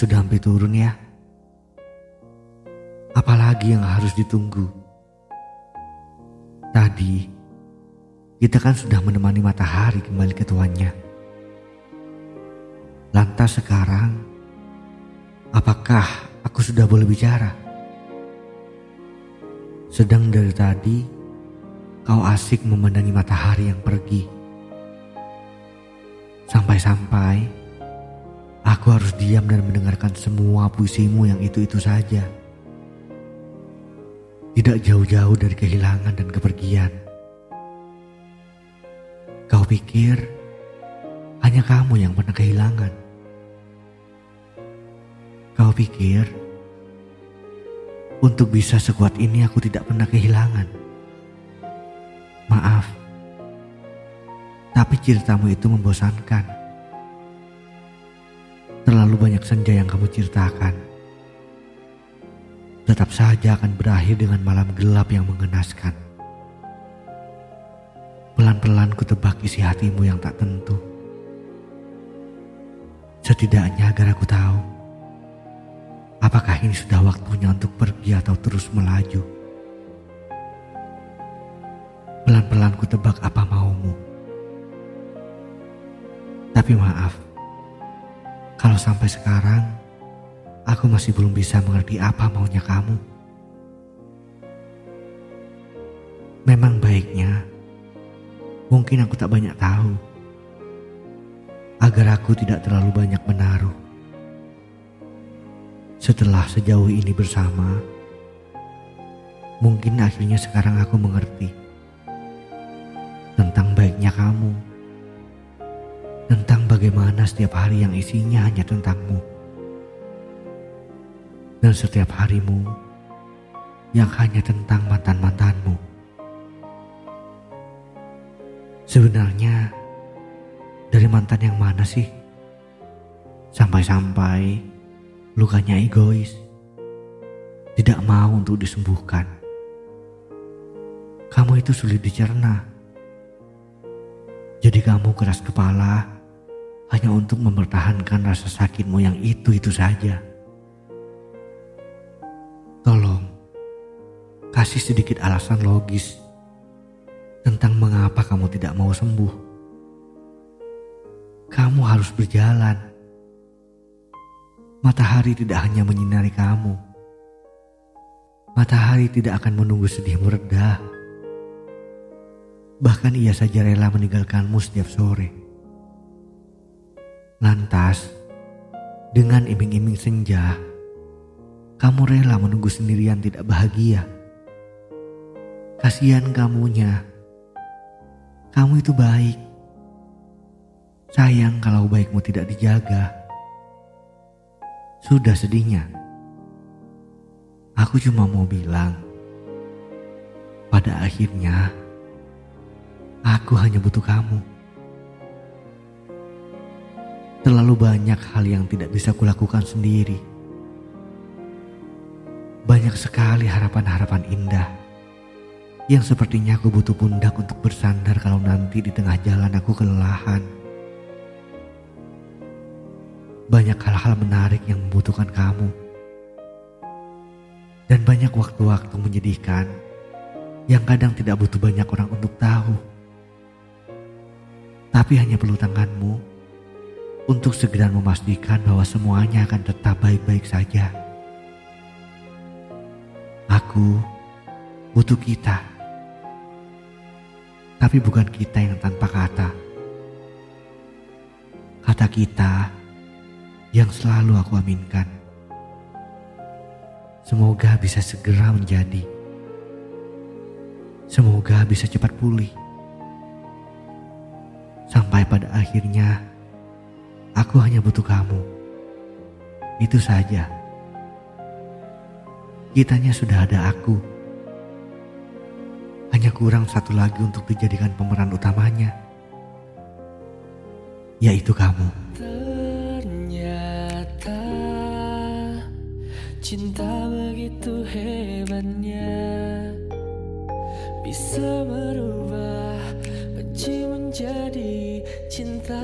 Sudah hampir turun ya. Apalagi yang harus ditunggu? Tadi, kita kan sudah menemani matahari kembali ke tuannya. Lantas sekarang, apakah aku sudah boleh bicara? Sedang dari tadi, kau asik memandangi matahari yang pergi. Sampai-sampai, aku harus diam dan mendengarkan semua puisimu yang itu-itu saja. Tidak jauh-jauh dari kehilangan dan kepergian. Kau pikir hanya kamu yang pernah kehilangan. Kau pikir untuk bisa sekuat ini aku tidak pernah kehilangan. Maaf, tapi ceritamu itu membosankan. Terlalu banyak senja yang kamu ceritakan. Tetap saja akan berakhir dengan malam gelap yang mengenaskan. Pelan-pelan ku tebak isi hatimu yang tak tentu. Setidaknya agar aku tahu Apakah ini sudah waktunya untuk pergi atau terus melaju? Pelan-pelan ku tebak apa maumu. Tapi maaf, kalau sampai sekarang aku masih belum bisa mengerti apa maunya kamu. Memang baiknya, mungkin aku tak banyak tahu, agar aku tidak terlalu banyak menaruh setelah sejauh ini bersama, mungkin akhirnya sekarang aku mengerti tentang baiknya kamu, bagaimana setiap hari yang isinya hanya tentangmu, dan setiap harimu yang hanya tentang mantan-mantanmu. Sebenarnya, dari mantan yang mana sih? Sampai-sampai Lukanya egois, tidak mau untuk disembuhkan. Kamu itu sulit dicerna. Jadi kamu keras kepala hanya untuk mempertahankan rasa sakitmu yang itu-itu saja. Tolong, kasih sedikit alasan logis tentang mengapa kamu tidak mau sembuh. Kamu harus berjalan Matahari tidak hanya menyinari kamu. Matahari tidak akan menunggu sedihmu reda. Bahkan ia saja rela meninggalkanmu setiap sore. Lantas, dengan iming-iming senja, kamu rela menunggu sendirian tidak bahagia. Kasihan kamunya. Kamu itu baik. Sayang kalau baikmu tidak dijaga. Sudah sedihnya. Aku cuma mau bilang, pada akhirnya aku hanya butuh kamu. Terlalu banyak hal yang tidak bisa kulakukan sendiri. Banyak sekali harapan-harapan indah yang sepertinya aku butuh pundak untuk bersandar kalau nanti di tengah jalan aku kelelahan. Banyak hal-hal menarik yang membutuhkan kamu. Dan banyak waktu-waktu menyedihkan yang kadang tidak butuh banyak orang untuk tahu. Tapi hanya perlu tanganmu untuk segera memastikan bahwa semuanya akan tetap baik-baik saja. Aku butuh kita. Tapi bukan kita yang tanpa kata. Kata kita yang selalu aku aminkan. Semoga bisa segera menjadi. Semoga bisa cepat pulih. Sampai pada akhirnya, aku hanya butuh kamu. Itu saja. Kitanya sudah ada aku. Hanya kurang satu lagi untuk dijadikan pemeran utamanya, yaitu kamu. Cinta begitu hebatnya Bisa merubah benci menjadi cinta